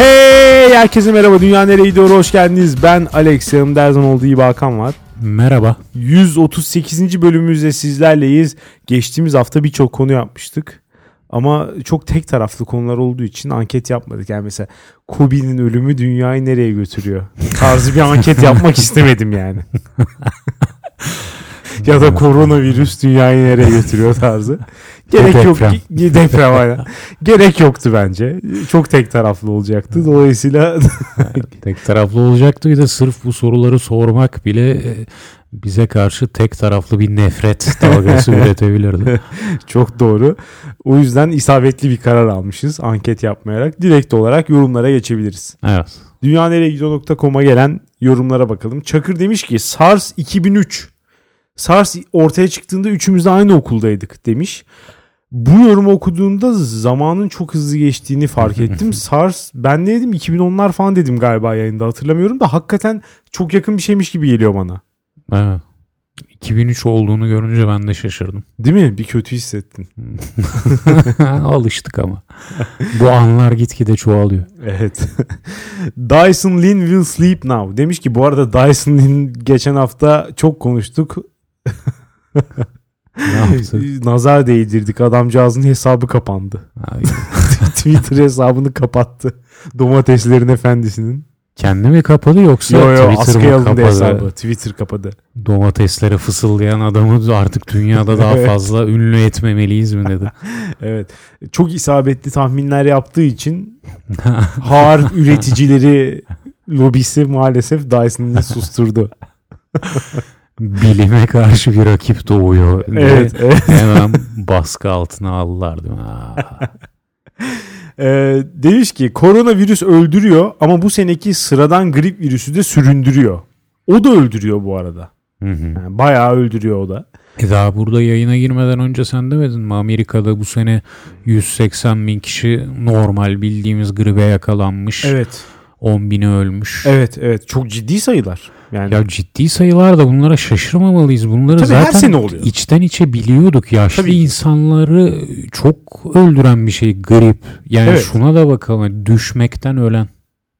Hey herkese merhaba Dünya Nereye Gidiyor hoş geldiniz. Ben Alex yanımda her zaman olduğu gibi Hakan var. Merhaba. 138. bölümümüzde sizlerleyiz. Geçtiğimiz hafta birçok konu yapmıştık. Ama çok tek taraflı konular olduğu için anket yapmadık. Yani mesela Kobe'nin ölümü dünyayı nereye götürüyor? Tarzı bir anket yapmak istemedim yani. Ya da koronavirüs dünyayı nereye götürüyor tarzı. Gerek yok. Deprem. Aynen. Gerek yoktu bence. Çok tek taraflı olacaktı. Dolayısıyla Tek taraflı olacaktı bir de sırf bu soruları sormak bile e, bize karşı tek taraflı bir nefret dalgası üretebilirdi. Çok doğru. O yüzden isabetli bir karar almışız anket yapmayarak. Direkt olarak yorumlara geçebiliriz. Evet. Dünyaneregidiyor.com'a gelen yorumlara bakalım. Çakır demiş ki SARS 2003. SARS ortaya çıktığında üçümüz de aynı okuldaydık demiş. Bu yorumu okuduğumda zamanın çok hızlı geçtiğini fark ettim. SARS ben ne dedim 2010'lar falan dedim galiba yayında hatırlamıyorum da hakikaten çok yakın bir şeymiş gibi geliyor bana. evet. 2003 olduğunu görünce ben de şaşırdım. Değil mi? Bir kötü hissettin. Alıştık ama. Bu anlar gitgide çoğalıyor. Evet. Dyson Lin will sleep now. Demiş ki bu arada Dyson Lin geçen hafta çok konuştuk. Nazar değdirdik. Adamcağızın hesabı kapandı. Twitter hesabını kapattı. Domateslerin efendisinin. Kendi mi kapalı yoksa Yo yo Twitter mı kapadı? hesabı. Twitter kapadı. Domateslere fısıldayan adamı artık dünyada daha fazla ünlü etmemeliyiz mi dedi. Evet. Çok isabetli tahminler yaptığı için har üreticileri lobisi maalesef Dyson'ı susturdu. Bilime karşı bir rakip doğuyor. Evet. evet. Hemen baskı altına aldılar değil mi? Ee, demiş ki koronavirüs öldürüyor ama bu seneki sıradan grip virüsü de süründürüyor. O da öldürüyor bu arada. Hı hı. Yani bayağı öldürüyor o da. E daha burada yayına girmeden önce sen demedin mi? Amerika'da bu sene 180 bin kişi normal bildiğimiz gribe yakalanmış. Evet. 10 bini ölmüş. Evet evet çok ciddi sayılar. Yani Ya ciddi sayılar da bunlara şaşırmamalıyız. Bunları Tabii her zaten sene oluyor. içten içe biliyorduk. Yaşlı Tabii insanları çok öldüren bir şey grip. Yani Evet. şuna da bakalım. Düşmekten ölen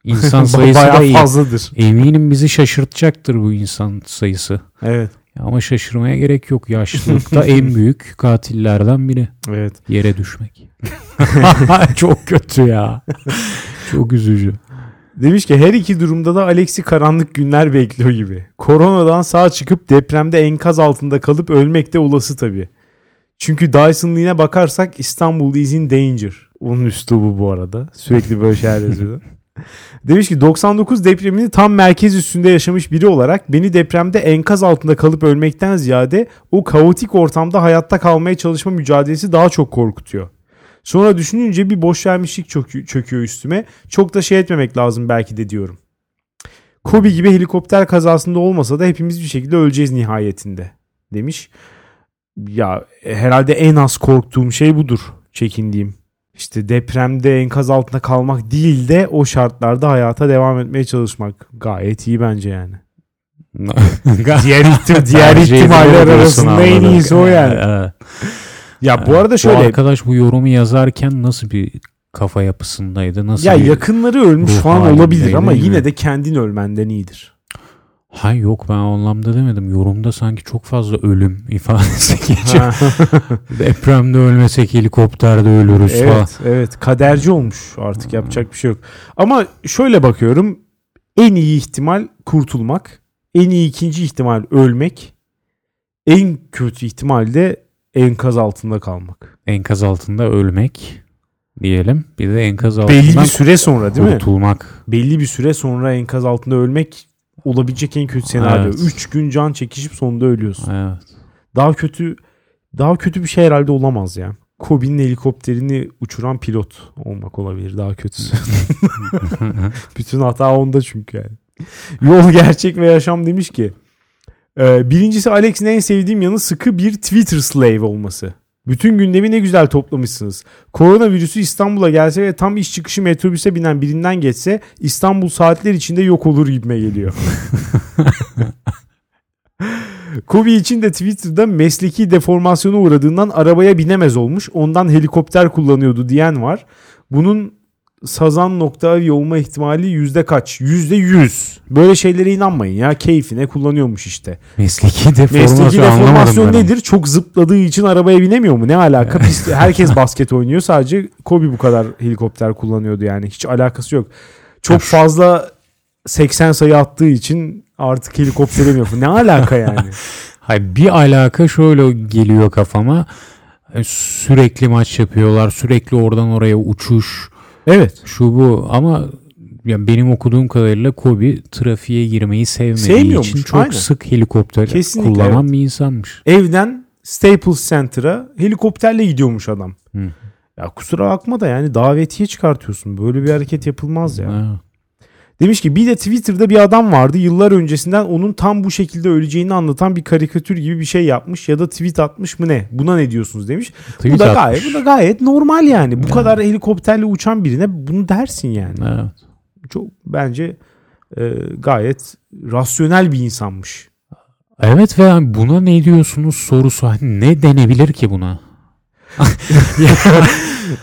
insan sayısı da iyi. fazladır. Eminim bizi şaşırtacaktır bu insan sayısı. Evet. Ama şaşırmaya gerek yok. Yaşlılıkta en büyük katillerden biri. Evet. Yere düşmek. Çok kötü ya. Çok üzücü. Demiş ki her iki durumda da Alex'i karanlık günler bekliyor gibi. Koronadan sağ çıkıp depremde enkaz altında kalıp ölmek de olası tabii. Çünkü Dyson Lee'ne bakarsak İstanbul is in danger. Onun üslubu bu arada. Sürekli böyle şeyler yazıyor. Demiş ki 99 depremini tam merkez üstünde yaşamış biri olarak beni depremde enkaz altında kalıp ölmekten ziyade o kaotik ortamda hayatta kalmaya çalışma mücadelesi daha çok korkutuyor. Sonra düşününce bir boş vermişlik çökü- çöküyor üstüme. Çok da şey etmemek lazım belki de diyorum. Kobe gibi helikopter kazasında olmasa da hepimiz bir şekilde öleceğiz nihayetinde demiş. Ya e, herhalde en az korktuğum şey budur çekindiğim. İşte depremde enkaz altında kalmak değil de o şartlarda hayata devam etmeye çalışmak. Gayet iyi bence yani. Diğer, ihtim- diğer ihtimaller arasında en iyisi o yani. Ya bu arada Bu şöyle arkadaş bu yorumu yazarken nasıl bir kafa yapısındaydı? Nasıl ya yakınları ölmüş falan olabilir ama değil yine mi? de kendin ölmenden iyidir. Ha yok ben anlamda demedim. Yorumda sanki çok fazla ölüm ifadesi geçiyor. Depremde ölmesek helikopterde ölürüz falan. evet, evet. Kaderci olmuş artık yapacak bir şey yok. Ama şöyle bakıyorum. En iyi ihtimal kurtulmak. En iyi ikinci ihtimal ölmek. En kötü ihtimal de enkaz altında kalmak. Enkaz altında ölmek diyelim. Bir de enkaz altından Belli bir süre sonra değil mi? kurtulmak. Belli bir süre sonra enkaz altında ölmek olabilecek en kötü senaryo. Evet. 3 gün can çekişip sonunda ölüyorsun. Evet. Daha kötü daha kötü bir şey herhalde olamaz ya. Kobe'nin helikopterini uçuran pilot olmak olabilir daha kötüsü. Bütün hata onda çünkü yani. Yol gerçek ve yaşam demiş ki. E, birincisi Alex'in en sevdiğim yanı sıkı bir Twitter slave olması. Bütün gündemi ne güzel toplamışsınız. Koronavirüsü İstanbul'a gelse ve tam iş çıkışı metrobüse binen birinden geçse İstanbul saatler içinde yok olur gibime geliyor. Kobe için de Twitter'da mesleki deformasyona uğradığından arabaya binemez olmuş. Ondan helikopter kullanıyordu diyen var. Bunun sazan.avi olma ihtimali yüzde kaç? Yüzde yüz. Böyle şeylere inanmayın ya. Keyfine kullanıyormuş işte. Mesleki deformasyon, Mesleki deformasyon ben nedir? Çok zıpladığı için arabaya binemiyor mu? Ne alaka? Pist- herkes basket oynuyor. Sadece Kobe bu kadar helikopter kullanıyordu yani. Hiç alakası yok. Çok fazla 80 sayı attığı için artık helikoptere biniyor. Ne alaka yani? Hayır, bir alaka şöyle geliyor kafama. E, Sürekli maç yapıyorlar. Sürekli oradan oraya uçuş. Evet. Şu bu ama ya benim okuduğum kadarıyla Kobe trafiğe girmeyi sevmediği için çok aynen. sık helikopter Kesinlikle, kullanan bir insanmış. Evden Staples Center'a helikopterle gidiyormuş adam. Hı. Ya kusura bakma da yani davetiye çıkartıyorsun. Böyle bir hareket yapılmaz ya. Ha. Demiş ki bir de Twitter'da bir adam vardı yıllar öncesinden onun tam bu şekilde öleceğini anlatan bir karikatür gibi bir şey yapmış ya da tweet atmış mı ne? Buna ne diyorsunuz demiş. Tweet bu da atmış. gayet bu da gayet normal yani. Bu kadar helikopterle uçan birine bunu dersin yani. Evet. Çok bence e, gayet rasyonel bir insanmış. Evet ve yani buna ne diyorsunuz sorusu hani ne denebilir ki buna?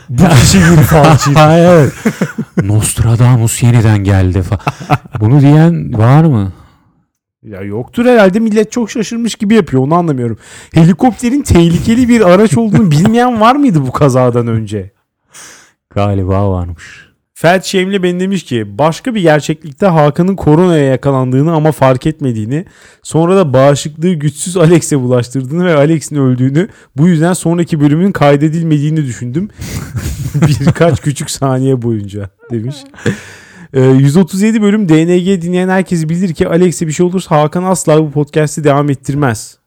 Bu kişi bir falçı. Ha, evet. Nostradamus yeniden geldi falan. Bunu diyen var mı? Ya yoktur herhalde millet çok şaşırmış gibi yapıyor onu anlamıyorum. Helikopterin tehlikeli bir araç olduğunu bilmeyen var mıydı bu kazadan önce? Galiba varmış. Fert Şemli ben demiş ki başka bir gerçeklikte Hakan'ın koronaya yakalandığını ama fark etmediğini sonra da bağışıklığı güçsüz Alex'e bulaştırdığını ve Alex'in öldüğünü bu yüzden sonraki bölümün kaydedilmediğini düşündüm. Birkaç küçük saniye boyunca demiş. Ee, 137 bölüm DNG dinleyen herkes bilir ki Alex'e bir şey olursa Hakan asla bu podcast'i devam ettirmez.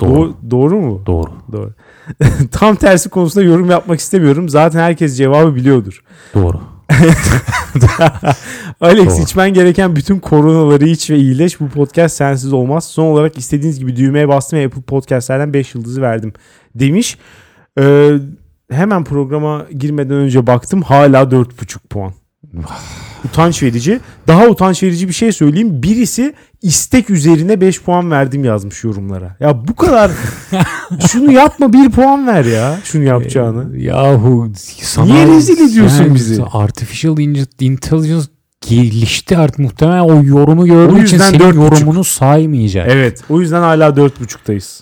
Doğru. Doğru, doğru mu? Doğru. Doğru. Tam tersi konusunda yorum yapmak istemiyorum. Zaten herkes cevabı biliyordur. Doğru. Alex Doğru. içmen gereken bütün koronaları iç ve iyileş. Bu podcast sensiz olmaz. Son olarak istediğiniz gibi düğmeye bastım ve Apple Podcast'lerden 5 yıldızı verdim demiş. Ee, hemen programa girmeden önce baktım. Hala 4,5 puan. Utanç verici. Daha utanç verici bir şey söyleyeyim. Birisi istek üzerine 5 puan verdim yazmış yorumlara. Ya bu kadar şunu yapma 1 puan ver ya. Şunu yapacağını. Yahu sana... Niye rezil ediyorsun bizi? Artificial Intelligence gelişti artık muhtemelen o yorumu gördüğü O için senin dört buçuk. yorumunu saymayacak. Evet. O yüzden hala 4.5'tayız.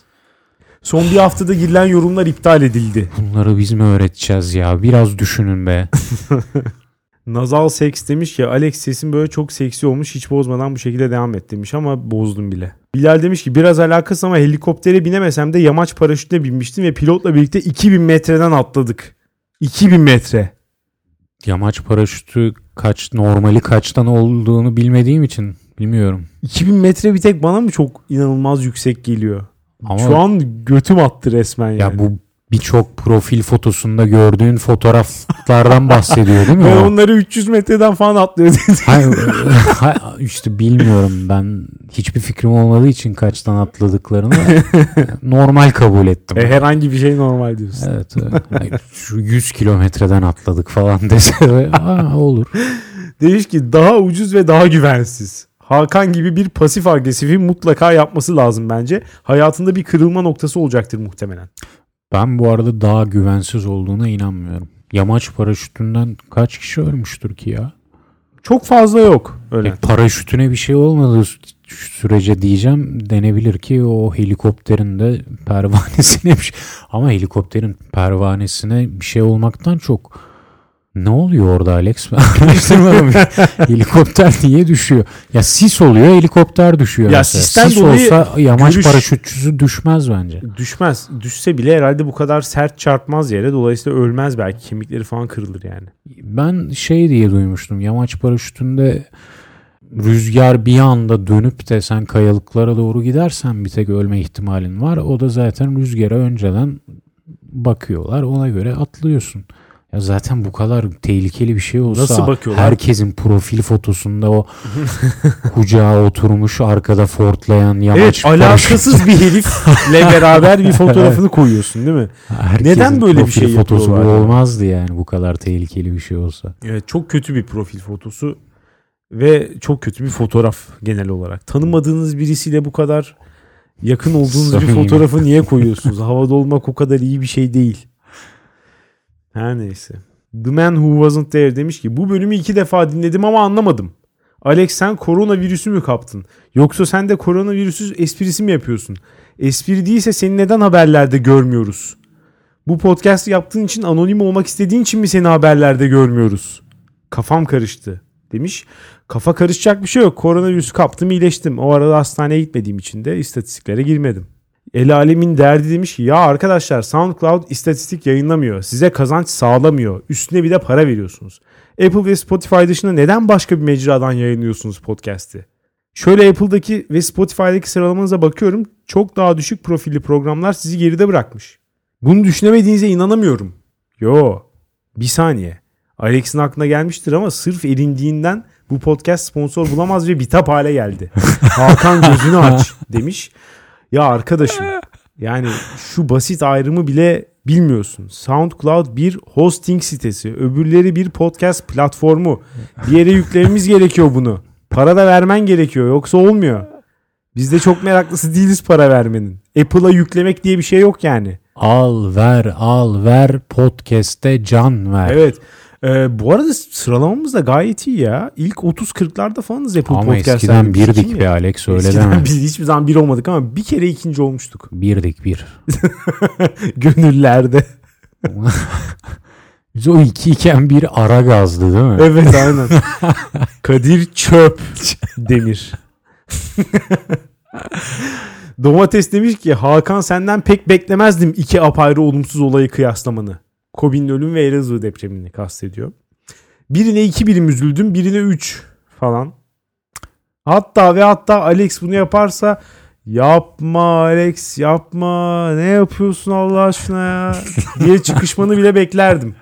Son bir haftada girilen yorumlar iptal edildi. Bunları biz mi öğreteceğiz ya? Biraz düşünün be. Nazal Seks demiş ki Alex sesin böyle çok seksi olmuş hiç bozmadan bu şekilde devam et demiş ama bozdum bile. Bilal demiş ki biraz alakası ama helikoptere binemesem de yamaç paraşütle binmiştim ve pilotla birlikte 2000 metreden atladık. 2000 metre. Yamaç paraşütü kaç normali kaçtan olduğunu bilmediğim için bilmiyorum. 2000 metre bir tek bana mı çok inanılmaz yüksek geliyor? Ama Şu an götüm attı resmen yani. ya bu birçok profil fotosunda gördüğün fotoğraflardan bahsediyor değil mi? Ben onları 300 metreden falan atlıyor dedi. Hayır, hay- işte bilmiyorum ben hiçbir fikrim olmadığı için kaçtan atladıklarını normal kabul ettim. E, herhangi bir şey normal diyorsun. Evet. evet. Şu 100 kilometreden atladık falan dese Aa, olur. Demiş ki daha ucuz ve daha güvensiz. Hakan gibi bir pasif agresifi mutlaka yapması lazım bence. Hayatında bir kırılma noktası olacaktır muhtemelen. Ben bu arada daha güvensiz olduğuna inanmıyorum. Yamaç paraşütünden kaç kişi ölmüştür ki ya? Çok fazla yok öyle. E, paraşütüne bir şey olmadığı sü- sürece diyeceğim denebilir ki o helikopterin de pervanesine bir şey. Ama helikopterin pervanesine bir şey olmaktan çok ne oluyor orada Alex? Araştırmadım. Helikopter niye düşüyor? Ya sis oluyor helikopter düşüyor. Ya mesela. sisten sis dolayı olsa yamaç görüş- paraşütçüsü düşmez bence. Düşmez. Düşse bile herhalde bu kadar sert çarpmaz yere. Dolayısıyla ölmez belki. Kemikleri falan kırılır yani. Ben şey diye duymuştum. Yamaç paraşütünde rüzgar bir anda dönüp de sen kayalıklara doğru gidersen bir tek ölme ihtimalin var. O da zaten rüzgara önceden bakıyorlar. Ona göre atlıyorsun. Ya zaten bu kadar tehlikeli bir şey olsa Nasıl bakıyorlar? herkesin profil fotosunda o kucağa oturmuş arkada fortlayan yamaç evet alakasız bir herifle beraber bir fotoğrafını koyuyorsun değil mi? Herkesin Neden böyle bir şey fotosu bu olmazdı yani bu kadar tehlikeli bir şey olsa. Evet çok kötü bir profil fotosu ve çok kötü bir fotoğraf genel olarak. Tanımadığınız birisiyle bu kadar yakın olduğunuz bir fotoğrafı niye koyuyorsunuz? Havada olmak o kadar iyi bir şey değil. Her neyse. The Man Who Wasn't There demiş ki bu bölümü iki defa dinledim ama anlamadım. Alex sen koronavirüsü mü kaptın? Yoksa sen de koronavirüsü esprisi mi yapıyorsun? Espri değilse seni neden haberlerde görmüyoruz? Bu podcast yaptığın için anonim olmak istediğin için mi seni haberlerde görmüyoruz? Kafam karıştı demiş. Kafa karışacak bir şey yok. Koronavirüsü kaptım iyileştim. O arada hastaneye gitmediğim için de istatistiklere girmedim. El alemin derdi demiş ki ya arkadaşlar SoundCloud istatistik yayınlamıyor. Size kazanç sağlamıyor. Üstüne bir de para veriyorsunuz. Apple ve Spotify dışında neden başka bir mecradan yayınlıyorsunuz podcast'i? Şöyle Apple'daki ve Spotify'daki sıralamanıza bakıyorum. Çok daha düşük profilli programlar sizi geride bırakmış. Bunu düşünemediğinize inanamıyorum. Yo bir saniye. Alex'in aklına gelmiştir ama sırf erindiğinden bu podcast sponsor bulamaz ve bitap hale geldi. Hakan gözünü aç demiş. Ya arkadaşım yani şu basit ayrımı bile bilmiyorsun. SoundCloud bir hosting sitesi, öbürleri bir podcast platformu. Bir yere yüklememiz gerekiyor bunu. Para da vermen gerekiyor yoksa olmuyor. Biz de çok meraklısı değiliz para vermenin. Apple'a yüklemek diye bir şey yok yani. Al ver al ver podcast'te can ver. Evet. Ee, bu arada sıralamamız da gayet iyi ya. İlk 30-40'larda falanız Apple Ama Podcast'larda. eskiden birdik be? Alex öyle Eskiden deme. biz hiçbir zaman bir olmadık ama bir kere ikinci olmuştuk. Birdik bir. Gönüllerde. Biz o iki iken bir ara gazdı değil mi? Evet aynen. Kadir Çöp Demir. Domates demiş ki Hakan senden pek beklemezdim iki apayrı olumsuz olayı kıyaslamanı. Kobi'nin ölüm ve Elazığ depremini kastediyor. Birine iki birim üzüldüm birine üç falan. Hatta ve hatta Alex bunu yaparsa yapma Alex yapma ne yapıyorsun Allah aşkına ya diye çıkışmanı bile beklerdim.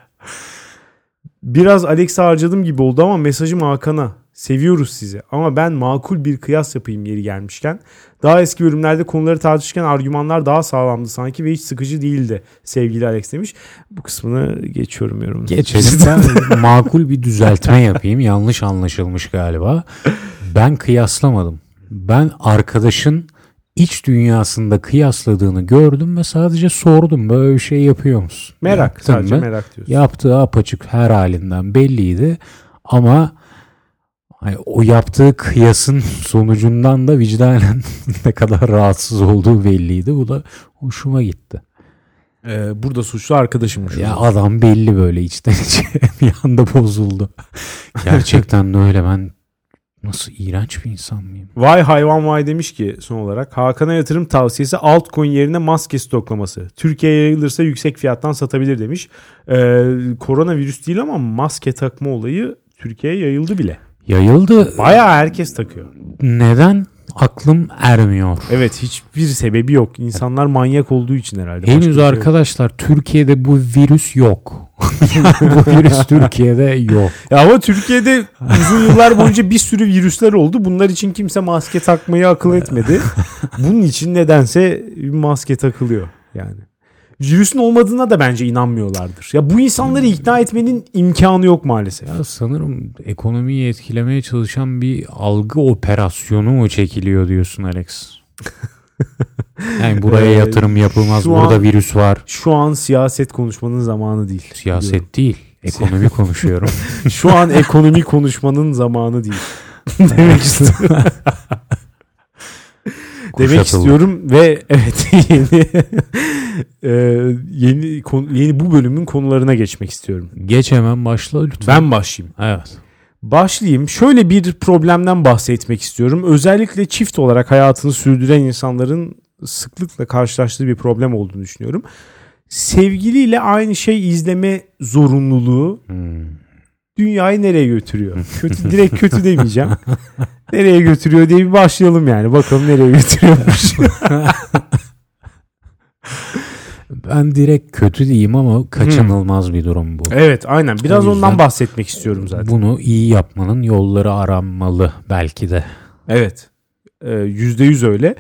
Biraz Alex'e harcadım gibi oldu ama mesajım Hakan'a. Seviyoruz sizi ama ben makul bir kıyas yapayım yeri gelmişken. Daha eski bölümlerde konuları tartışırken argümanlar daha sağlamdı sanki ve hiç sıkıcı değildi sevgili Alex demiş. Bu kısmını geçiyorum yorumunu. Geçelim ben makul bir düzeltme yapayım. Yanlış anlaşılmış galiba. Ben kıyaslamadım. Ben arkadaşın iç dünyasında kıyasladığını gördüm ve sadece sordum böyle bir şey yapıyor musun? Merak Yaptın sadece mı? merak diyorsun. Yaptığı apaçık her halinden belliydi ama hani o yaptığı kıyasın sonucundan da vicdanen ne kadar rahatsız olduğu belliydi. Bu da hoşuma gitti. Ee, burada suçlu arkadaşımmış. Ya adam belli böyle içten içe bir anda bozuldu. Gerçekten de öyle ben nasıl iğrenç bir insan mıyım? Vay hayvan vay demiş ki son olarak Hakan'a yatırım tavsiyesi altcoin yerine maske stoklaması. Türkiye'ye yayılırsa yüksek fiyattan satabilir demiş. Ee, koronavirüs değil ama maske takma olayı Türkiye'ye yayıldı bile. Yayıldı. Bayağı herkes takıyor. Neden? Aklım ermiyor. Evet hiçbir sebebi yok. İnsanlar manyak olduğu için herhalde. Başka Henüz şey yok. arkadaşlar Türkiye'de bu virüs yok. bu virüs Türkiye'de yok. Ya ama Türkiye'de uzun yıllar boyunca bir sürü virüsler oldu. Bunlar için kimse maske takmayı akıl etmedi. Bunun için nedense maske takılıyor yani. Virüsün olmadığına da bence inanmıyorlardır. Ya bu insanları ikna etmenin imkanı yok maalesef. Ya sanırım ekonomiyi etkilemeye çalışan bir algı operasyonu mu çekiliyor diyorsun Alex? Yani buraya Ee, yatırım yapılmaz. şu Burada an- virüs var. Şu an siyaset konuşmanın zamanı değil. Siyaset değil. Ekonomi konuşuyorum. Şu an ekonomi konuşmanın zamanı değil. Demek istiyorum. Demek istiyorum ve evet yeni e, yeni konu- yeni bu bölümün konularına geçmek istiyorum. Geç hemen başla lütfen. Ben başlayayım. Evet. Başlayayım. Şöyle bir problemden bahsetmek istiyorum. Özellikle çift olarak hayatını sürdüren insanların sıklıkla karşılaştığı bir problem olduğunu düşünüyorum. Sevgiliyle aynı şey izleme zorunluluğu Hmm. Dünyayı nereye götürüyor? Kötü direkt kötü demeyeceğim. Nereye götürüyor diye bir başlayalım yani. Bakalım nereye götürüyormuş. Ben direkt kötü diyeyim ama kaçınılmaz bir durum bu. evet aynen. Biraz ondan bahsetmek istiyorum zaten. Bunu iyi yapmanın yolları aranmalı belki de. Evet. Ee, Yüzde yüz öyle.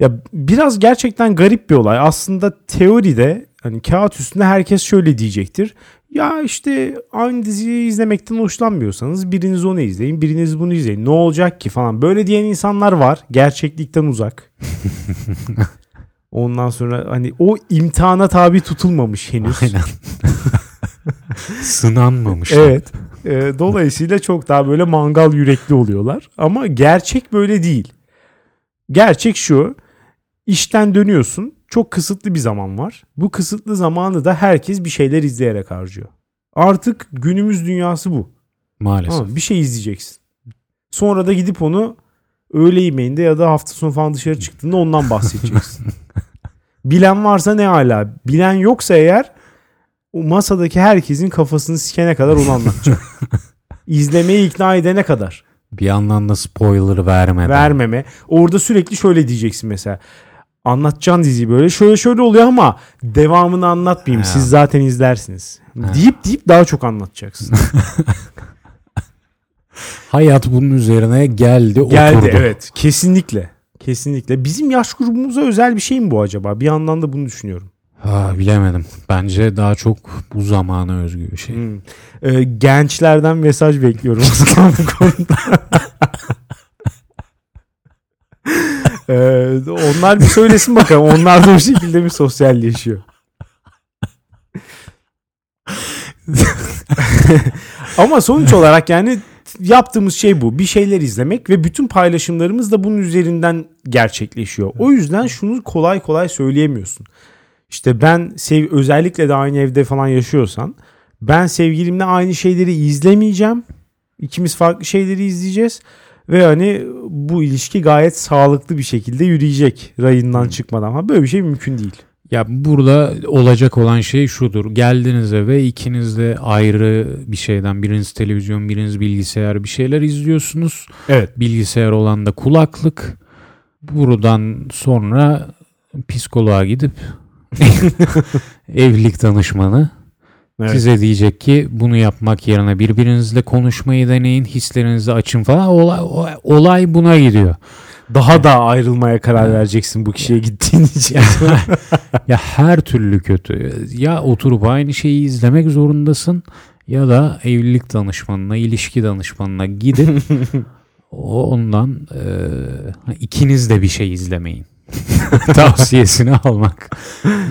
Ya biraz gerçekten garip bir olay. Aslında teoride hani kağıt üstünde herkes şöyle diyecektir. Ya işte aynı diziyi izlemekten hoşlanmıyorsanız biriniz onu izleyin, biriniz bunu izleyin. Ne olacak ki falan. Böyle diyen insanlar var. Gerçeklikten uzak. Ondan sonra hani o imtihana tabi tutulmamış henüz. Aynen. Sınanmamış. Evet. E, dolayısıyla çok daha böyle mangal yürekli oluyorlar. Ama gerçek böyle değil. Gerçek şu. işten dönüyorsun. Çok kısıtlı bir zaman var. Bu kısıtlı zamanı da herkes bir şeyler izleyerek harcıyor. Artık günümüz dünyası bu. Maalesef. Tamam, bir şey izleyeceksin. Sonra da gidip onu öğle yemeğinde ya da hafta sonu falan dışarı çıktığında ondan bahsedeceksin. Bilen varsa ne hala. Bilen yoksa eğer o masadaki herkesin kafasını sikene kadar onu anlatacak. İzlemeye ikna edene kadar. Bir yandan da spoiler vermeden. Vermeme. Orada sürekli şöyle diyeceksin mesela. Anlatacaksın diziyi böyle şöyle şöyle oluyor ama devamını anlatmayayım. Siz zaten izlersiniz. Deyip deyip daha çok anlatacaksın. Hayat bunun üzerine geldi, Geldi oturdu. evet. Kesinlikle. Kesinlikle. Bizim yaş grubumuza özel bir şey mi bu acaba? Bir yandan da bunu düşünüyorum. Ha, bilemedim. Bence daha çok bu zamana özgü bir şey. Hmm. Ee, gençlerden mesaj bekliyorum o zaman bu konuda. Ee, onlar bir söylesin bakalım. Onlar da o şekilde mi sosyalleşiyor? Ama sonuç olarak yani yaptığımız şey bu. Bir şeyler izlemek ve bütün paylaşımlarımız da bunun üzerinden gerçekleşiyor. O yüzden şunu kolay kolay söyleyemiyorsun. İşte ben sev özellikle de aynı evde falan yaşıyorsan ben sevgilimle aynı şeyleri izlemeyeceğim. İkimiz farklı şeyleri izleyeceğiz ve hani bu ilişki gayet sağlıklı bir şekilde yürüyecek rayından çıkmadan. Ha böyle bir şey mümkün değil. Ya burada olacak olan şey şudur. Geldiniz eve ikiniz de ayrı bir şeyden biriniz televizyon biriniz bilgisayar bir şeyler izliyorsunuz. Evet. Bilgisayar olan da kulaklık. Buradan sonra psikoloğa gidip evlilik danışmanı Evet. size diyecek ki bunu yapmak yerine birbirinizle konuşmayı deneyin, hislerinizi açın falan. Olay, olay buna gidiyor. Daha da ayrılmaya karar vereceksin bu kişiye gittiğin için. ya her türlü kötü. Ya oturup aynı şeyi izlemek zorundasın ya da evlilik danışmanına, ilişki danışmanına gidip o ondan e, ikiniz de bir şey izlemeyin. Tavsiyesini almak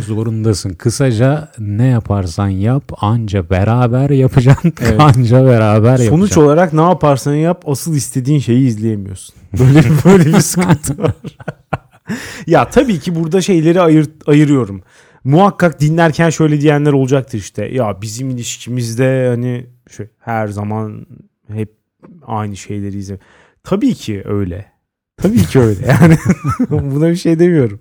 zorundasın. Kısaca ne yaparsan yap anca beraber yapacaksın. Evet. Anca beraber Sonuç yapacaksın. olarak ne yaparsan yap asıl istediğin şeyi izleyemiyorsun. Böyle böyle bir sıkıntı var. ya tabii ki burada şeyleri ayır, ayırıyorum. Muhakkak dinlerken şöyle diyenler olacaktır işte. Ya bizim ilişkimizde hani şu her zaman hep aynı şeyleri izle. Tabii ki öyle. Tabii ki öyle. Yani buna bir şey demiyorum.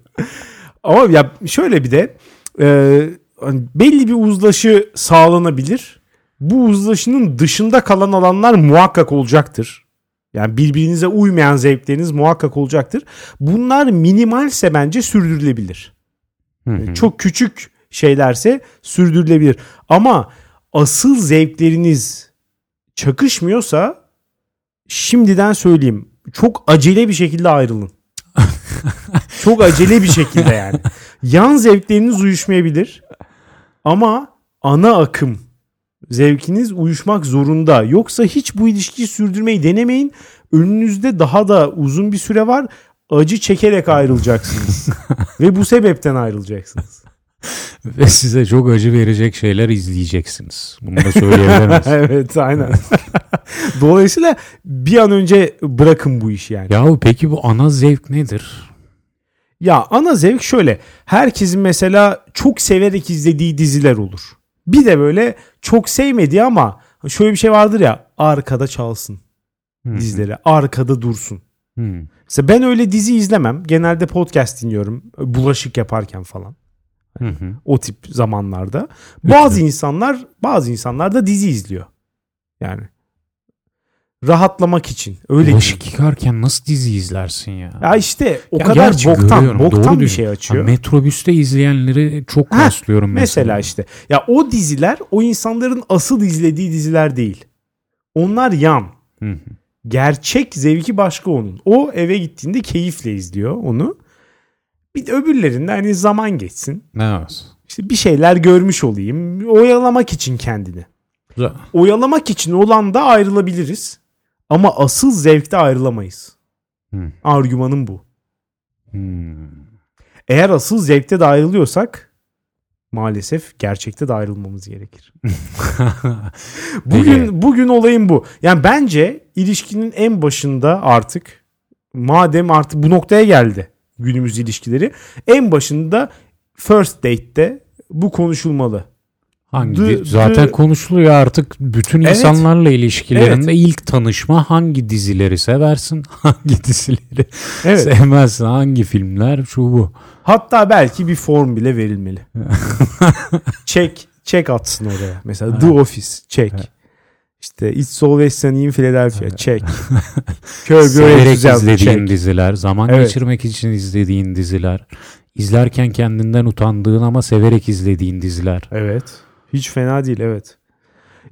Ama ya şöyle bir de e, hani belli bir uzlaşı sağlanabilir. Bu uzlaşının dışında kalan alanlar muhakkak olacaktır. Yani birbirinize uymayan zevkleriniz muhakkak olacaktır. Bunlar minimalse bence sürdürülebilir. Hı hı. Çok küçük şeylerse sürdürülebilir. Ama asıl zevkleriniz çakışmıyorsa şimdiden söyleyeyim. Çok acele bir şekilde ayrılın. çok acele bir şekilde yani. Yan zevkleriniz uyuşmayabilir. Ama ana akım zevkiniz uyuşmak zorunda. Yoksa hiç bu ilişkiyi sürdürmeyi denemeyin. Önünüzde daha da uzun bir süre var. Acı çekerek ayrılacaksınız. Ve bu sebepten ayrılacaksınız. Ve size çok acı verecek şeyler izleyeceksiniz. Bunu da söyleyebilir miyiz? evet aynen. Dolayısıyla bir an önce bırakın bu işi yani. Yahu peki bu ana zevk nedir? Ya ana zevk şöyle. Herkesin mesela çok severek izlediği diziler olur. Bir de böyle çok sevmediği ama şöyle bir şey vardır ya arkada çalsın dizileri. Arkada dursun. Hı. Mesela ben öyle dizi izlemem. Genelde podcast dinliyorum. Bulaşık yaparken falan. Hı hı. O tip zamanlarda. Bazı insanlar bazı insanlar da dizi izliyor. Yani rahatlamak için. Öyle Bulaşık yıkarken nasıl dizi izlersin ya? Ya işte o Ya kadar boktan boktan doğru bir şey Ha, açıyor. metrobüste izleyenleri çok Ha, rastlıyorum mesela. Mesela işte ya o diziler o insanların asıl izlediği diziler değil. Onlar yan. Hı hı. Gerçek zevki başka onun. O eve gittiğinde keyifle izliyor onu. Bir de öbürlerinde hani zaman geçsin. Evet. İşte bir şeyler görmüş olayım. Oyalamak için kendini. Güzel. Oyalamak için olan da ayrılabiliriz. Ama asıl zevkte ayrılamayız. Hı. Argümanım bu. Hmm. Eğer asıl zevkte de ayrılıyorsak Maalesef gerçekte de ayrılmamız gerekir. bugün bugün olayım bu. Yani bence ilişkinin en başında artık madem artık bu noktaya geldi günümüz ilişkileri en başında first date'te bu konuşulmalı. Hangi The- zaten the- konuşuluyor artık bütün Evet. insanlarla ilişkilerinde ilk tanışma hangi dizileri seversin, hangi dizileri Evet. sevmezsin, hangi filmler şu bu. Hatta belki bir form bile verilmeli. çek çek atsın oraya. Mesela Evet. The Office çek. İşte It's Always Sunny in Philadelphia çek. Kör göre izlediğin çek. diziler, zaman Evet. geçirmek için izlediğin diziler, izlerken kendinden utandığın ama severek izlediğin diziler. Evet. Hiç fena değil evet.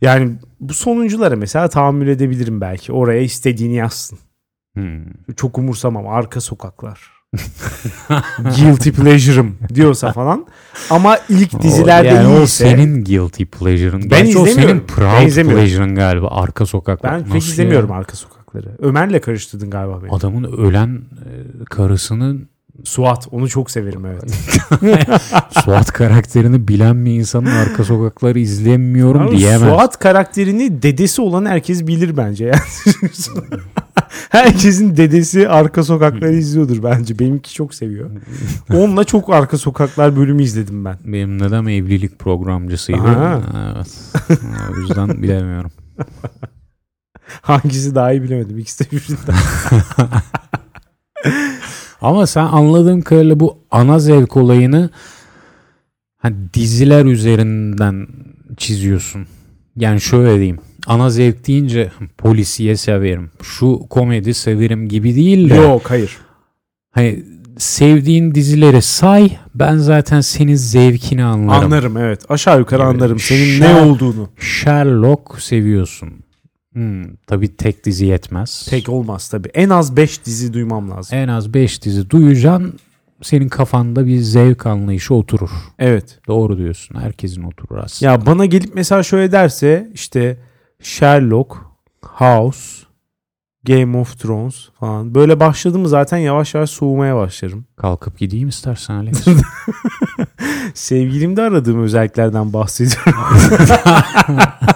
Yani bu sonunculara mesela tahammül edebilirim belki. Oraya istediğini yazsın. Hmm. Çok umursamam. Arka sokaklar. Guilty pleasure'ım diyorsa falan. Ama ilk dizilerde o, yani o iyiyse. senin guilty pleasure'ın. Ben Gerçi o senin izlemiyorum. Ben proud izlemiyorum. pleasure'ın galiba. Arka sokaklar. Ben pek Nasıl izlemiyorum ya? arka sokakları. Ömer'le karıştırdın galiba beni. Adamın ölen e, karısının Suat onu çok severim evet. Suat karakterini bilen bir insanın arka sokakları izlemiyorum Yalnız diyemez. Suat karakterini dedesi olan herkes bilir bence. Yani. Herkesin dedesi arka sokakları izliyordur bence. Benimki çok seviyor. Onunla çok arka sokaklar bölümü izledim ben. Benim dedem evlilik programcısıydı. Evet. o yüzden bilemiyorum. Hangisi daha iyi bilemedim. İkisi de birbirinden. Ama sen anladığım kadarıyla bu ana zevk olayını hani diziler üzerinden çiziyorsun. Yani şöyle diyeyim. Ana zevk deyince polisiye severim. Şu komedi severim gibi değil de. Yok hayır. Hani sevdiğin dizileri say ben zaten senin zevkini anlarım. Anlarım evet. Aşağı yukarı Evet. anlarım senin ne Şer- olduğunu. Sherlock seviyorsun. Hmm, tabii tek dizi yetmez. Tek olmaz tabii. En az 5 dizi duymam lazım. En az 5 dizi duyacaksın. Senin kafanda bir zevk anlayışı oturur. Evet. Doğru diyorsun. Herkesin oturur aslında. Ya bana gelip mesela şöyle derse işte Sherlock, House, Game of Thrones falan. Böyle başladı mı zaten yavaş yavaş soğumaya başlarım. Kalkıp gideyim istersen Alex. Sevgilimde aradığım özelliklerden bahsediyorum.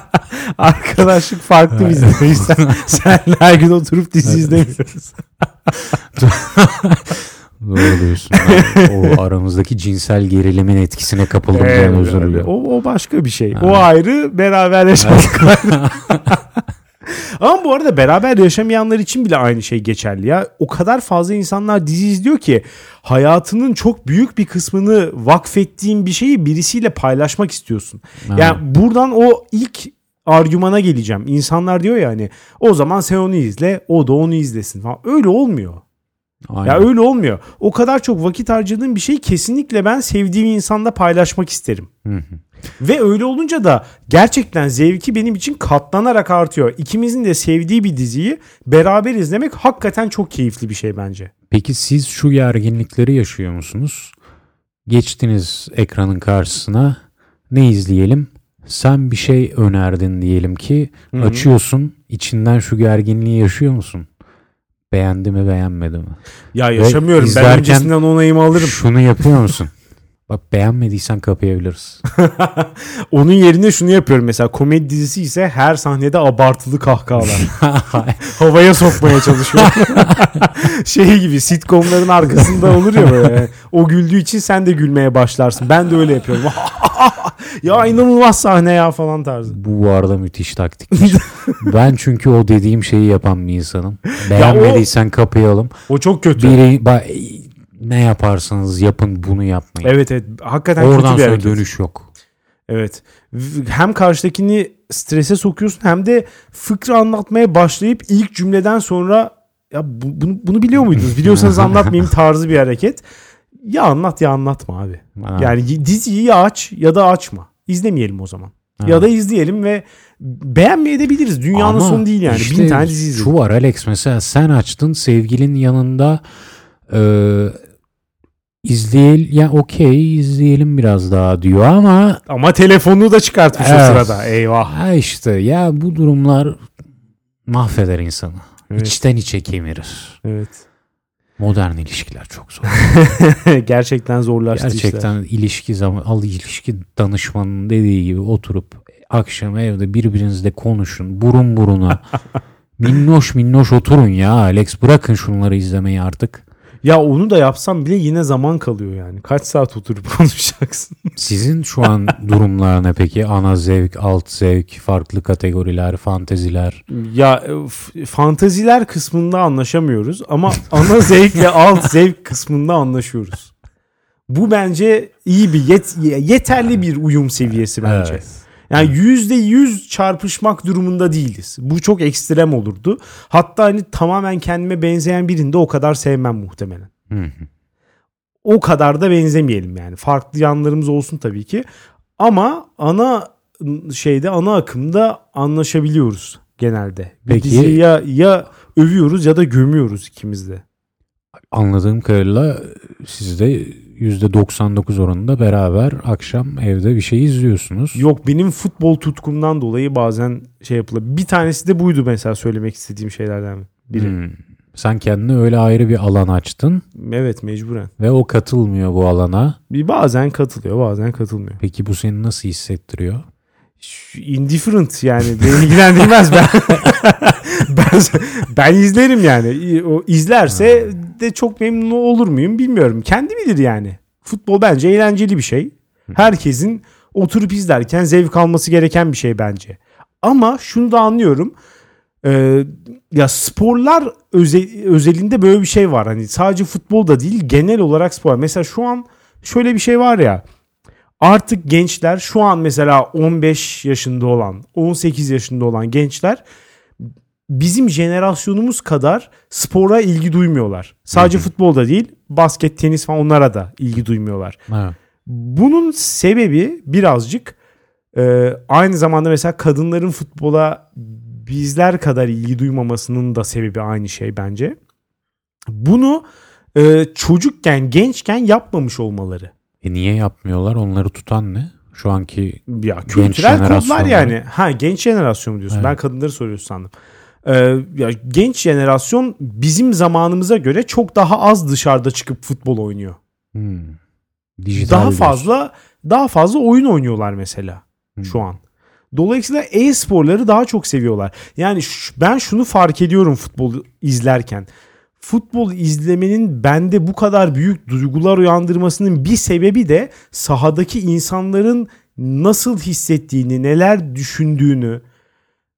Arkadaşlık farklı bizde. O yüzden Senle her gün oturup dizi izlemiyoruz. Doğru diyorsun. Ben o aramızdaki cinsel gerilimin etkisine kapıldım. Evet, ben özür diliyorum. O, o başka bir şey. Ha. O ayrı, beraber yaşamak ayrı. Ama bu arada beraber yaşamayanlar için bile aynı şey geçerli ya. O kadar fazla insanlar dizi izliyor ki hayatının çok büyük bir kısmını vakfettiğin bir şeyi birisiyle paylaşmak istiyorsun. Ha. Yani buradan o ilk argümana geleceğim. İnsanlar diyor ya hani o zaman sen onu izle, o da onu izlesin falan. Öyle olmuyor. Aynen. Ya öyle olmuyor. O kadar çok vakit harcadığım bir şeyi kesinlikle ben sevdiğim insanda paylaşmak isterim. Hı hı. Ve öyle olunca da gerçekten zevki benim için katlanarak artıyor. İkimizin de sevdiği bir diziyi beraber izlemek hakikaten çok keyifli bir şey bence. Peki siz şu gerginlikleri yaşıyor musunuz? Geçtiniz ekranın karşısına. Ne izleyelim? Sen bir şey önerdin diyelim ki. Hı hı. Açıyorsun. içinden şu gerginliği yaşıyor musun? Beğendi mi beğenmedi mi? Ya yaşamıyorum. ben öncesinden onayımı alırım. Şunu yapıyor musun? Bak beğenmediysen kapayabiliriz. Onun yerine şunu yapıyorum mesela komedi dizisi ise her sahnede abartılı kahkahalar. Havaya sokmaya çalışıyorum. şey gibi sitcomların arkasında olur ya böyle. O güldüğü için sen de gülmeye başlarsın. Ben de öyle yapıyorum. ya inanılmaz sahne ya falan tarzı. Bu bu arada müthiş taktikmiş. ben çünkü o dediğim şeyi yapan bir insanım. Beğenmediysen kapayalım. O çok kötü. Biri ba- ne yaparsanız yapın bunu yapmayın. Evet evet. Hakikaten Oradan kötü bir sonra dönüş yok. Evet. Hem karşıdakini strese sokuyorsun hem de fıkra anlatmaya başlayıp ilk cümleden sonra ya bu- bunu, bunu biliyor muydunuz? Biliyorsanız anlatmayayım tarzı bir hareket. Ya anlat ya anlatma abi. Ha. Yani diziyi ya aç ya da açma. İzlemeyelim o zaman. Ha. Ya da izleyelim ve beğenmeyebiliriz. Dünyanın Ama sonu değil yani. işte Bin tane dizi izledik. Şu var Alex mesela sen açtın sevgilin yanında e, izleyel ya okey izleyelim biraz daha diyor ama Ama telefonunu da çıkartmış o Evet. sırada. Eyvah. ha işte ya bu durumlar mahveder insanı. Evet. İçten içe kemirir. Evet. Modern ilişkiler çok zor. Gerçekten zorlaştı Gerçekten işler. ilişki zaman al ilişki danışmanının dediği gibi oturup akşam evde birbirinizle konuşun burun buruna. minnoş minnoş oturun ya Alex bırakın şunları izlemeyi artık. Ya onu da yapsam bile yine zaman kalıyor yani. Kaç saat oturup konuşacaksın? Sizin şu an durumlar ne peki? Ana zevk, alt zevk, farklı kategoriler, fanteziler. ya e, f- fantaziler kısmında anlaşamıyoruz ama ana zevkle alt zevk kısmında anlaşıyoruz. Bu bence iyi bir yet- yeterli bir uyum seviyesi bence. Evet. Yani yüzde yüz çarpışmak durumunda değiliz. Bu çok ekstrem olurdu. Hatta hani tamamen kendime benzeyen birini de o kadar sevmem muhtemelen. Hı hı. O kadar da benzemeyelim yani. Farklı yanlarımız olsun tabii ki. Ama ana şeyde ana akımda anlaşabiliyoruz genelde. Peki- diziyi ya, ya övüyoruz ya da gömüyoruz ikimiz de. Anladığım kadarıyla siz de %99 oranında beraber akşam evde bir şey izliyorsunuz. Yok benim futbol tutkumdan dolayı bazen şey yapılır. Bir tanesi de buydu mesela söylemek istediğim şeylerden biri. Hmm. Sen kendine öyle ayrı bir alan açtın Evet mecburen. ve o katılmıyor bu alana. Bir bazen katılıyor bazen katılmıyor. Peki bu seni nasıl hissettiriyor? Indifferent yani beni ilgilendirmez ben. ben ben izlerim yani. O izlerse de çok memnun olur muyum bilmiyorum. Kendi bilir yani. Futbol bence eğlenceli bir şey. Herkesin oturup izlerken zevk alması gereken bir şey bence. Ama şunu da anlıyorum. Ee, ya sporlar öze- özelinde böyle bir şey var. Hani sadece futbol da değil genel olarak spor. Mesela şu an şöyle bir şey var ya. Artık gençler şu an mesela 15 yaşında olan, 18 yaşında olan gençler bizim jenerasyonumuz kadar spora ilgi duymuyorlar. Sadece futbolda değil, basket, tenis falan onlara da ilgi duymuyorlar. Evet. Bunun sebebi birazcık e, aynı zamanda mesela kadınların futbola bizler kadar ilgi duymamasının da sebebi aynı şey bence. Bunu e, çocukken, gençken yapmamış olmaları. E niye yapmıyorlar? Onları tutan ne? Şu anki Ya kültürel jenerasyon yani. Ha genç jenerasyon diyorsun? Evet. Ben kadınları soruyorsun sandım. Ee, ya genç jenerasyon bizim zamanımıza göre çok daha az dışarıda çıkıp futbol oynuyor. hmm, dijital daha diyorsun. fazla daha fazla oyun oynuyorlar mesela Hmm. şu an. Dolayısıyla e-sporları daha çok seviyorlar. Yani ben şunu fark ediyorum futbol izlerken. Futbol izlemenin bende bu kadar büyük duygular uyandırmasının bir sebebi de sahadaki insanların nasıl hissettiğini, neler düşündüğünü,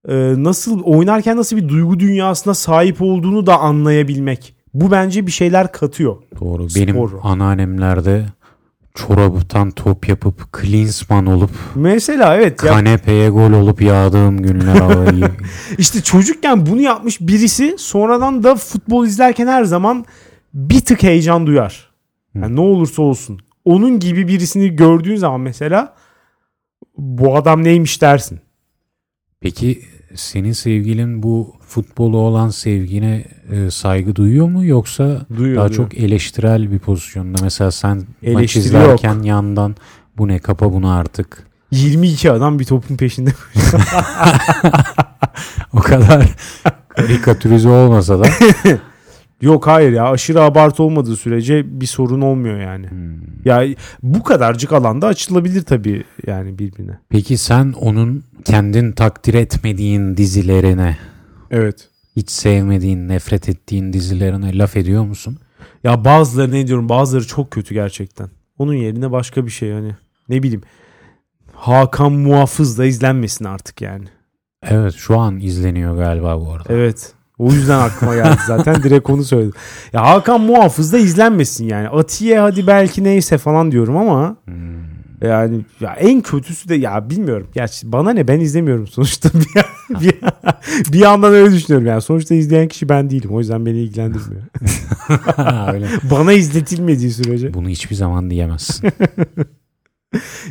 e, nasıl oynarken nasıl bir duygu dünyasına sahip olduğunu da anlayabilmek. Bu bence bir şeyler katıyor. Doğru. Spor. Benim anneannemlerde çoraptan top yapıp Klinsmann olup Mesela evet kanepeye gol olup yağdığım günler ağlayı. İşte çocukken bunu yapmış birisi sonradan da futbol izlerken her zaman bir tık heyecan duyar. Yani ne olursa olsun. Onun gibi birisini gördüğün zaman mesela bu adam neymiş dersin. Peki senin sevgilin bu futbolu olan sevgine e, saygı duyuyor mu yoksa Duyuyor. daha duyuyor. çok eleştirel bir pozisyonda? Mesela sen maç izlerken yandan bu ne kapa bunu artık. 22 adam bir topun peşinde. O kadar karikatürize olmasa da. Yok hayır ya aşırı abartı olmadığı sürece bir sorun olmuyor yani. Hmm. Ya bu kadarcık alanda açılabilir tabii yani birbirine. Peki sen onun kendin takdir etmediğin dizilerine, Evet. hiç sevmediğin, nefret ettiğin dizilerine laf ediyor musun? Ya bazıları ne diyorum bazıları çok kötü gerçekten. Onun yerine başka bir şey hani ne bileyim. Hakan Muhafız da izlenmesin artık yani. Evet şu an izleniyor galiba bu arada. Evet. O yüzden aklıma geldi zaten direkt onu söyledim. Ya Hakan Muhafız da izlenmesin yani. Atiye hadi belki neyse falan diyorum ama Hmm. yani ya en kötüsü de ya bilmiyorum. Gerçi bana ne ben izlemiyorum sonuçta. bir, bir, bir yandan öyle düşünüyorum yani. Sonuçta izleyen kişi ben değilim. O yüzden beni ilgilendirmiyor. Bana izletilmediği sürece. Bunu hiçbir zaman diyemezsin.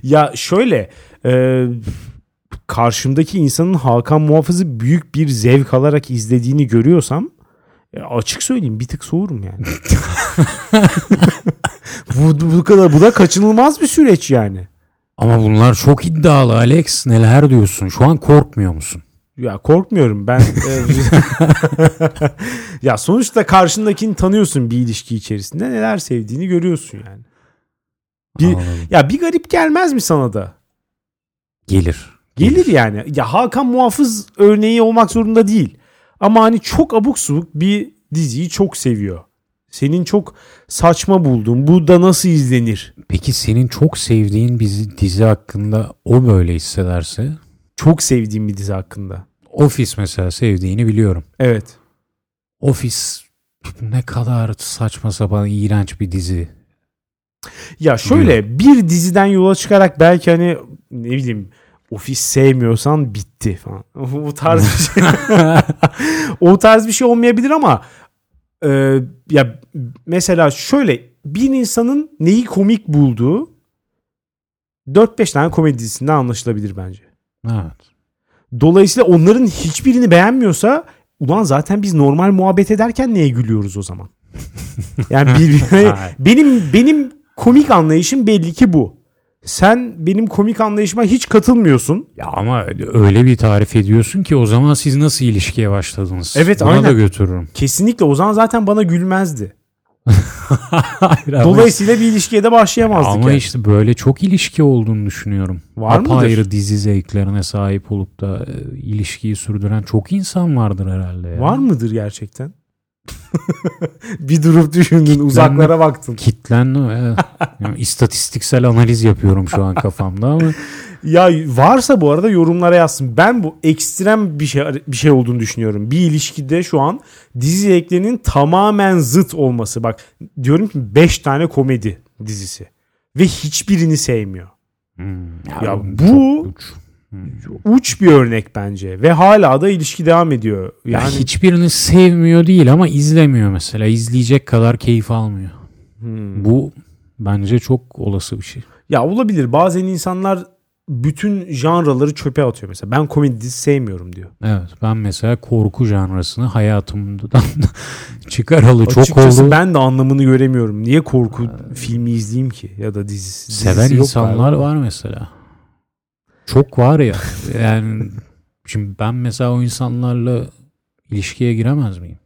Ya şöyle e, karşımdaki insanın Hakan Muhafız'ı büyük bir zevk alarak izlediğini görüyorsam e, açık söyleyeyim bir tık soğurum yani. bu, bu kadar bu da kaçınılmaz bir süreç yani. Ama bunlar çok iddialı Alex. Neler diyorsun? Şu an korkmuyor musun? Ya korkmuyorum ben. e, ya sonuçta karşındakini tanıyorsun bir ilişki içerisinde. Neler sevdiğini görüyorsun yani. Bir, Anladım. ya bir garip gelmez mi sana da? Gelir. Gelir yani. Ya Hakan Muhafız örneği olmak zorunda değil. Ama hani çok abuk subuk bir diziyi çok seviyor. Senin çok saçma bulduğun bu da nasıl izlenir? Peki senin çok sevdiğin bir dizi hakkında o böyle hissederse? Çok sevdiğim bir dizi hakkında. Office mesela sevdiğini biliyorum. Evet. Office ne kadar saçma sapan iğrenç bir dizi. Ya şöyle bir diziden yola çıkarak belki hani ne bileyim ofis sevmiyorsan bitti falan. o tarz bir şey. o tarz bir şey olmayabilir ama e, ya mesela şöyle bir insanın neyi komik bulduğu 4-5 tane komedi dizisinden anlaşılabilir bence. Evet. Dolayısıyla onların hiçbirini beğenmiyorsa ulan zaten biz normal muhabbet ederken neye gülüyoruz o zaman? Yani Hayır. benim benim komik anlayışım belli ki bu. Sen benim komik anlayışıma hiç katılmıyorsun. Ya ama öyle bir tarif ediyorsun ki o zaman siz nasıl ilişkiye başladınız? Evet, Buna aynen. da götürürüm. Kesinlikle o zaman zaten bana gülmezdi. Hayır, Dolayısıyla bir ilişkiye de başlayamazdık. Ama yani. işte böyle çok ilişki olduğunu düşünüyorum. Var mıdır? Apayrı dizi zevklerine sahip olup da e, ilişkiyi sürdüren çok insan vardır herhalde. Ya. Var mıdır gerçekten? bir durup düşündün, uzaklara baktın. Kitlen e, yani istatistiksel analiz yapıyorum şu an kafamda ama Ya varsa bu arada yorumlara yazsın. Ben bu ekstrem bir şey bir şey olduğunu düşünüyorum. Bir ilişkide şu an dizi zevklerinin tamamen zıt olması. Bak diyorum ki 5 tane komedi dizisi ve hiçbirini sevmiyor. Hmm, Ya çok bu- uç. Uç bir örnek bence ve hala da ilişki devam ediyor. Ya Yani hiçbirini sevmiyor değil ama izlemiyor mesela. İzleyecek kadar keyif almıyor. Hmm. Bu bence çok olası bir şey. ya olabilir. Bazen insanlar bütün janraları çöpe atıyor mesela. Ben komedi dizisi sevmiyorum diyor. Evet ben mesela korku janrasını hayatımdan çıkaralı çok Açıkçası oldu. ben de anlamını göremiyorum. Niye korku filmi izleyeyim ki ya da dizisi? dizisi Seven yok insanlar var mesela. Çok var ya. Yani şimdi ben mesela o insanlarla ilişkiye giremez miyim?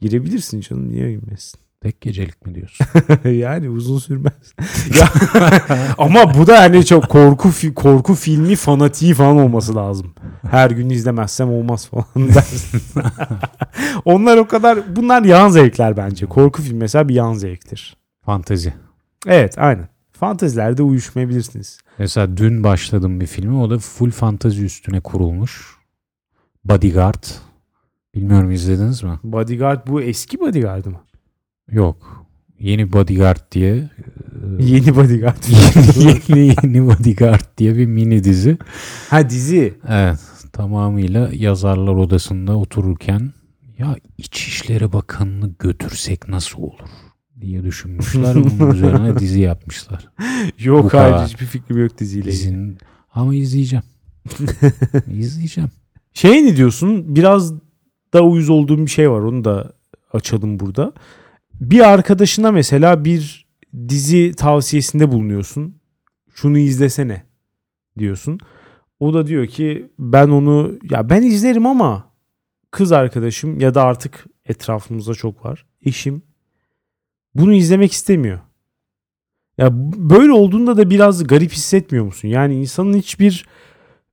Girebilirsin canım niye girmesin? Tek gecelik mi diyorsun? yani uzun sürmez. ya, ama bu da hani çok korku korku filmi fanatiği falan olması lazım. Her gün izlemezsem olmaz falan dersin. Onlar o kadar bunlar yan zevkler bence. Korku filmi mesela bir yan zevktir. Fantezi. Evet aynen. Fantezilerde uyuşmayabilirsiniz. Mesela dün başladım bir filmi. O da full fantazi üstüne kurulmuş. Bodyguard. Bilmiyorum izlediniz mi? Bodyguard bu eski Bodyguard mı? Yok. Yeni Bodyguard diye e, Yeni Bodyguard. yeni, yeni, yeni Bodyguard diye bir mini dizi. ha dizi. Evet. Tamamıyla yazarlar odasında otururken ya İçişleri Bakanı'nı götürsek nasıl olur diye düşünmüşler. Bunun üzerine dizi yapmışlar. Yok Bu hayır kadar. hiçbir fikrim yok diziyle. ilgili. Dizinin ama izleyeceğim. izleyeceğim. Şey ne diyorsun? Biraz da uyuz olduğum bir şey var. Onu da açalım burada. Bir arkadaşına mesela bir dizi tavsiyesinde bulunuyorsun. Şunu izlesene diyorsun. O da diyor ki ben onu ya ben izlerim ama kız arkadaşım ya da artık etrafımızda çok var. Eşim bunu izlemek istemiyor. Ya böyle olduğunda da biraz garip hissetmiyor musun? Yani insanın hiçbir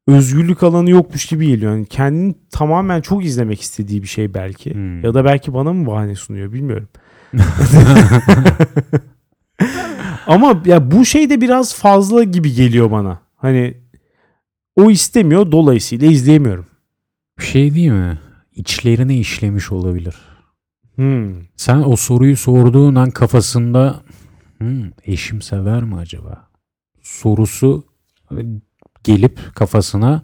özgürlük alanı yokmuş gibi geliyor. Yani kendini tamamen çok izlemek istediği bir şey belki. Hmm. Ya da belki bana mı bahane sunuyor bilmiyorum. Ama ya bu şey de biraz fazla gibi geliyor bana. Hani o istemiyor dolayısıyla izleyemiyorum. Bir şey değil mi? İçlerine işlemiş olabilir. Hmm. Sen o soruyu sorduğun an kafasında "Hmm, eşim sever mi acaba? Sorusu gelip kafasına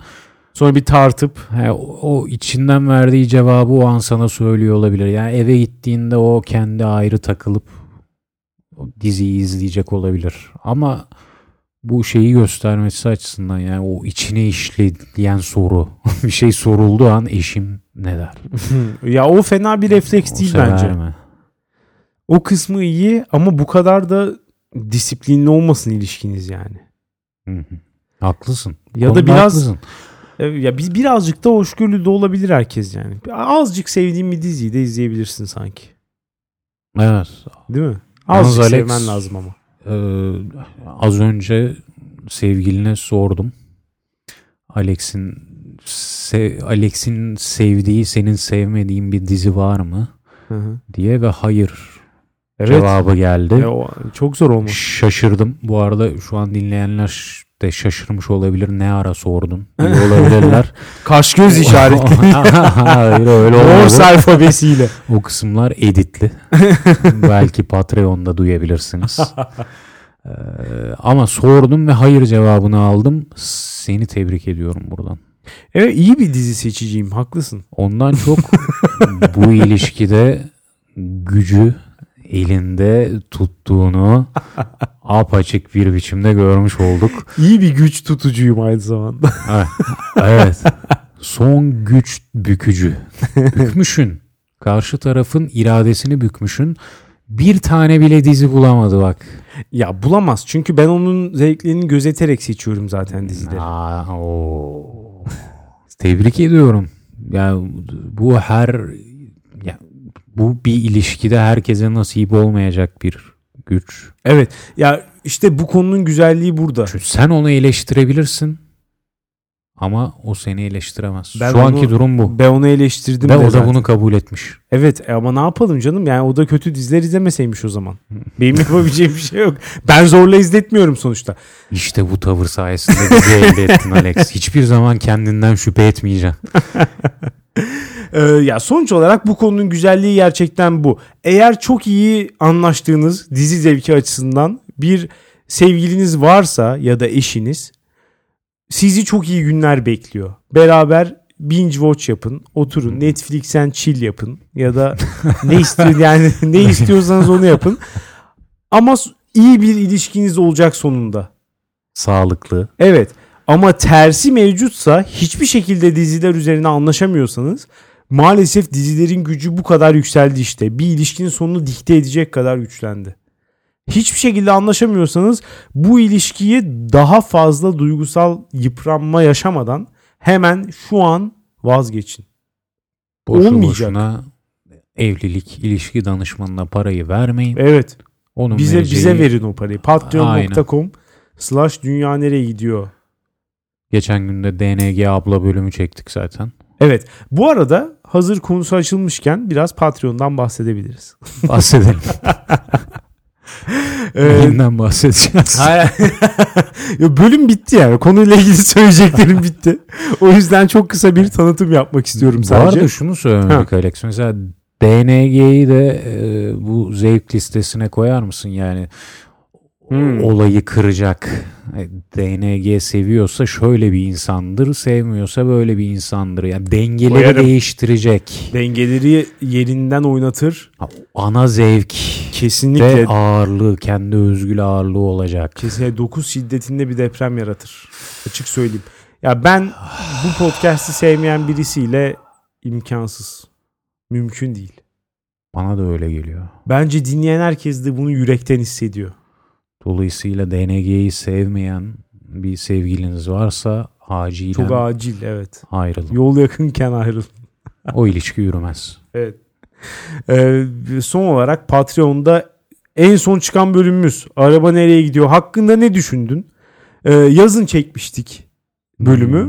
Sonra bir tartıp he, o, içinden verdiği cevabı o an sana söylüyor olabilir. Yani eve gittiğinde o kendi ayrı takılıp diziyi izleyecek olabilir. Ama bu şeyi göstermesi açısından yani o içine işleyen soru bir şey sorulduğu an eşim ne der? ya o fena bir refleks O değil bence. mi? O kısmı iyi ama bu kadar da disiplinli olmasın ilişkiniz yani. Hı hı. Haklısın. Ya da biraz haklısın. E, Ya bir, birazcık da hoşgörülü de olabilir herkes yani. Azıcık sevdiğin bir diziyi de izleyebilirsin sanki. Evet. Değil mi? Yalnız Azıcık Alex- sevmen lazım ama. Ee, az önce sevgiline sordum. Alex'in se- Alex'in sevdiği senin sevmediğin bir dizi var mı Hı hı. diye ve hayır Evet. cevabı geldi. E, o, çok zor olmuş. Şaşırdım. Bu arada şu an dinleyenler de şaşırmış olabilir. Ne ara sordun diye olabilirler. Kaş göz işareti. Hayır öyle Morse olmadı. alfabesiyle. O kısımlar editli. Belki Patreon'da duyabilirsiniz. Ee, ama sordum ve hayır cevabını aldım. Seni tebrik ediyorum buradan. Evet iyi bir dizi seçiciyim. Haklısın. Ondan çok bu ilişkide gücü elinde tuttuğunu apaçık bir biçimde görmüş olduk. İyi bir güç tutucuyum aynı zamanda. Evet. evet. Son güç bükücü. Bükmüşün. Karşı tarafın iradesini bükmüşün. Bir tane bile dizi bulamadı bak. ya bulamaz. Çünkü ben onun zevklerini gözeterek seçiyorum zaten dizileri. Aa. Tebrik ediyorum. Yani bu her bu bir ilişkide herkese nasip olmayacak bir güç. Evet. Ya işte bu konunun güzelliği burada. Çünkü sen onu eleştirebilirsin ama o seni eleştiremez. Ben Şu anki onu- durum bu. Ben onu eleştirdim Ve o da zaten. bunu kabul etmiş. Evet ama ne yapalım canım? Yani o da kötü diziler izlemeseymiş o zaman. Benim yapabileceğim bir şey yok. Ben zorla izletmiyorum sonuçta. İşte bu tavır sayesinde bizi elde ettin Alex. Hiçbir zaman kendinden şüphe etmeyeceksin. Ee, ya sonuç olarak bu konunun güzelliği gerçekten bu. Eğer çok iyi anlaştığınız dizi zevki açısından bir sevgiliniz varsa ya da eşiniz sizi çok iyi günler bekliyor. Beraber binge watch yapın, oturun, Netflix'ten chill yapın ya da ne istiyor yani ne istiyorsanız onu yapın. Ama iyi bir ilişkiniz olacak sonunda. Sağlıklı. Evet ama tersi mevcutsa hiçbir şekilde diziler üzerine anlaşamıyorsanız maalesef dizilerin gücü bu kadar yükseldi işte. Bir ilişkinin sonunu dikte edecek kadar güçlendi. Hiçbir şekilde anlaşamıyorsanız bu ilişkiyi daha fazla duygusal yıpranma yaşamadan hemen şu an vazgeçin. Boşu Olmayacak. boşuna evlilik, ilişki danışmanına parayı vermeyin. Evet Onun bize vereceği- bize verin o parayı. Patreon.com slash dünya nereye gidiyor Geçen günde DNG abla bölümü çektik zaten. Evet. Bu arada hazır konusu açılmışken biraz Patreon'dan bahsedebiliriz. Bahsedelim. Ee, Neyinden bahsedeceğiz? hayır. Ya bölüm bitti yani. Konuyla ilgili söyleyeceklerim bitti. O yüzden çok kısa bir tanıtım yapmak istiyorum Bu sadece. arada şunu söylemedik Alex. Mesela DNG'yi de e, bu zevk listesine koyar mısın? Yani Hmm. olayı kıracak. E, DNG seviyorsa şöyle bir insandır, sevmiyorsa böyle bir insandır. Yani dengeleri Koyarım. değiştirecek. Dengeleri yerinden oynatır. Ana zevk Kesinlikle. ve ağırlığı, kendi özgül ağırlığı olacak. Kesinlikle 9 şiddetinde bir deprem yaratır. Açık söyleyeyim. Ya ben bu podcast'i sevmeyen birisiyle imkansız. Mümkün değil. Bana da öyle geliyor. Bence dinleyen herkes de bunu yürekten hissediyor. Dolayısıyla DNG'yi sevmeyen bir sevgiliniz varsa acilen Çok acil evet. ayrılın. Yol yakınken ayrıl. O ilişki yürümez. Evet. Ee, son olarak Patreon'da en son çıkan bölümümüz Araba Nereye Gidiyor hakkında ne düşündün? Ee, yazın çekmiştik bölümü.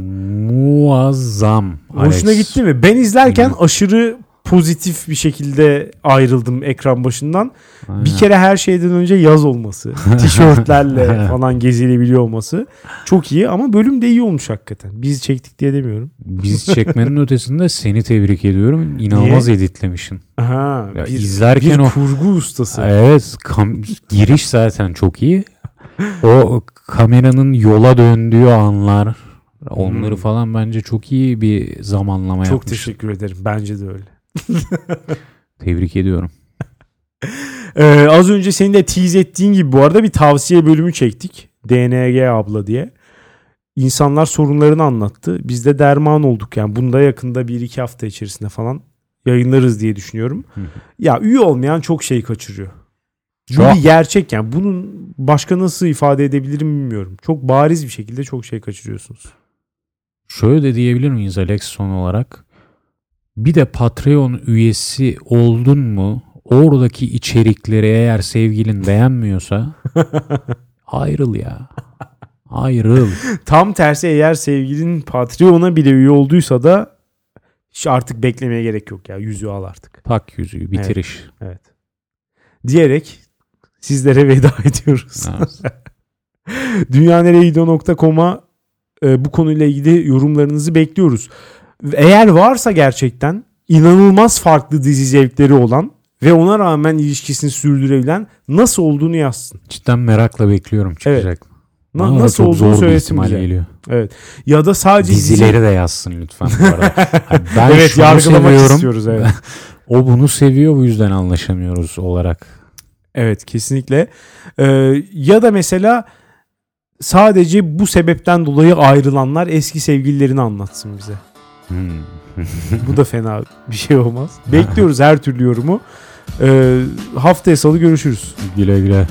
Muazzam. Hoşuna Alex. gitti mi? Ben izlerken Hı. aşırı pozitif bir şekilde ayrıldım ekran başından. Aynen. Bir kere her şeyden önce yaz olması, tişörtlerle falan gezilebiliyor olması çok iyi ama bölüm de iyi olmuş hakikaten. Biz çektik diye demiyorum. Biz çekmenin ötesinde seni tebrik ediyorum. İnanılmaz editlemişsin. Aha, Ya bir, izlerken bir o kurgu ustası. Evet, kam- giriş zaten çok iyi. O kameranın yola döndüğü anlar, onları Hmm. falan bence çok iyi bir zamanlama Çok yapmış. teşekkür ederim. Bence de öyle. Tebrik ediyorum. Ee, az önce senin de tease ettiğin gibi bu arada bir tavsiye bölümü çektik. DNG abla diye. İnsanlar sorunlarını anlattı. Biz de derman olduk yani. Bunda yakında bir iki hafta içerisinde falan yayınlarız diye düşünüyorum. Hı hı. ya üye olmayan çok şey kaçırıyor. Bu bir gerçek yani. Bunun başka nasıl ifade edebilirim bilmiyorum. Çok bariz bir şekilde çok şey kaçırıyorsunuz. Şöyle de diyebilir miyiz Alex son olarak? Bir de Patreon üyesi oldun mu oradaki içerikleri eğer sevgilin beğenmiyorsa ayrıl ya. Ayrıl. Tam tersi eğer sevgilin Patreon'a bile üye olduysa da artık beklemeye gerek yok ya. Yüzüğü al artık. Tak yüzüğü bitiriş. Evet. Diyerek sizlere veda ediyoruz. Evet. E, bu konuyla ilgili yorumlarınızı bekliyoruz. Eğer varsa gerçekten inanılmaz farklı dizi zevkleri olan ve ona rağmen ilişkisini sürdürebilen nasıl olduğunu yazsın. Cidden merakla bekliyorum çıkacak. Na- Bana nasıl olduğunu söylesin bize. geliyor. Evet. Ya da sadece dizi- Dizileri de yazsın lütfen bu arada. Hani ben evet yargılamak seviyorum. istiyoruz evet. O bunu seviyor bu yüzden anlaşamıyoruz olarak. Evet kesinlikle. Ee, ya da mesela sadece bu sebepten dolayı ayrılanlar eski sevgililerini anlatsın bize. Bu da fena bir şey olmaz. Bekliyoruz her türlü yorumu. Ee, haftaya salı görüşürüz. güle güle.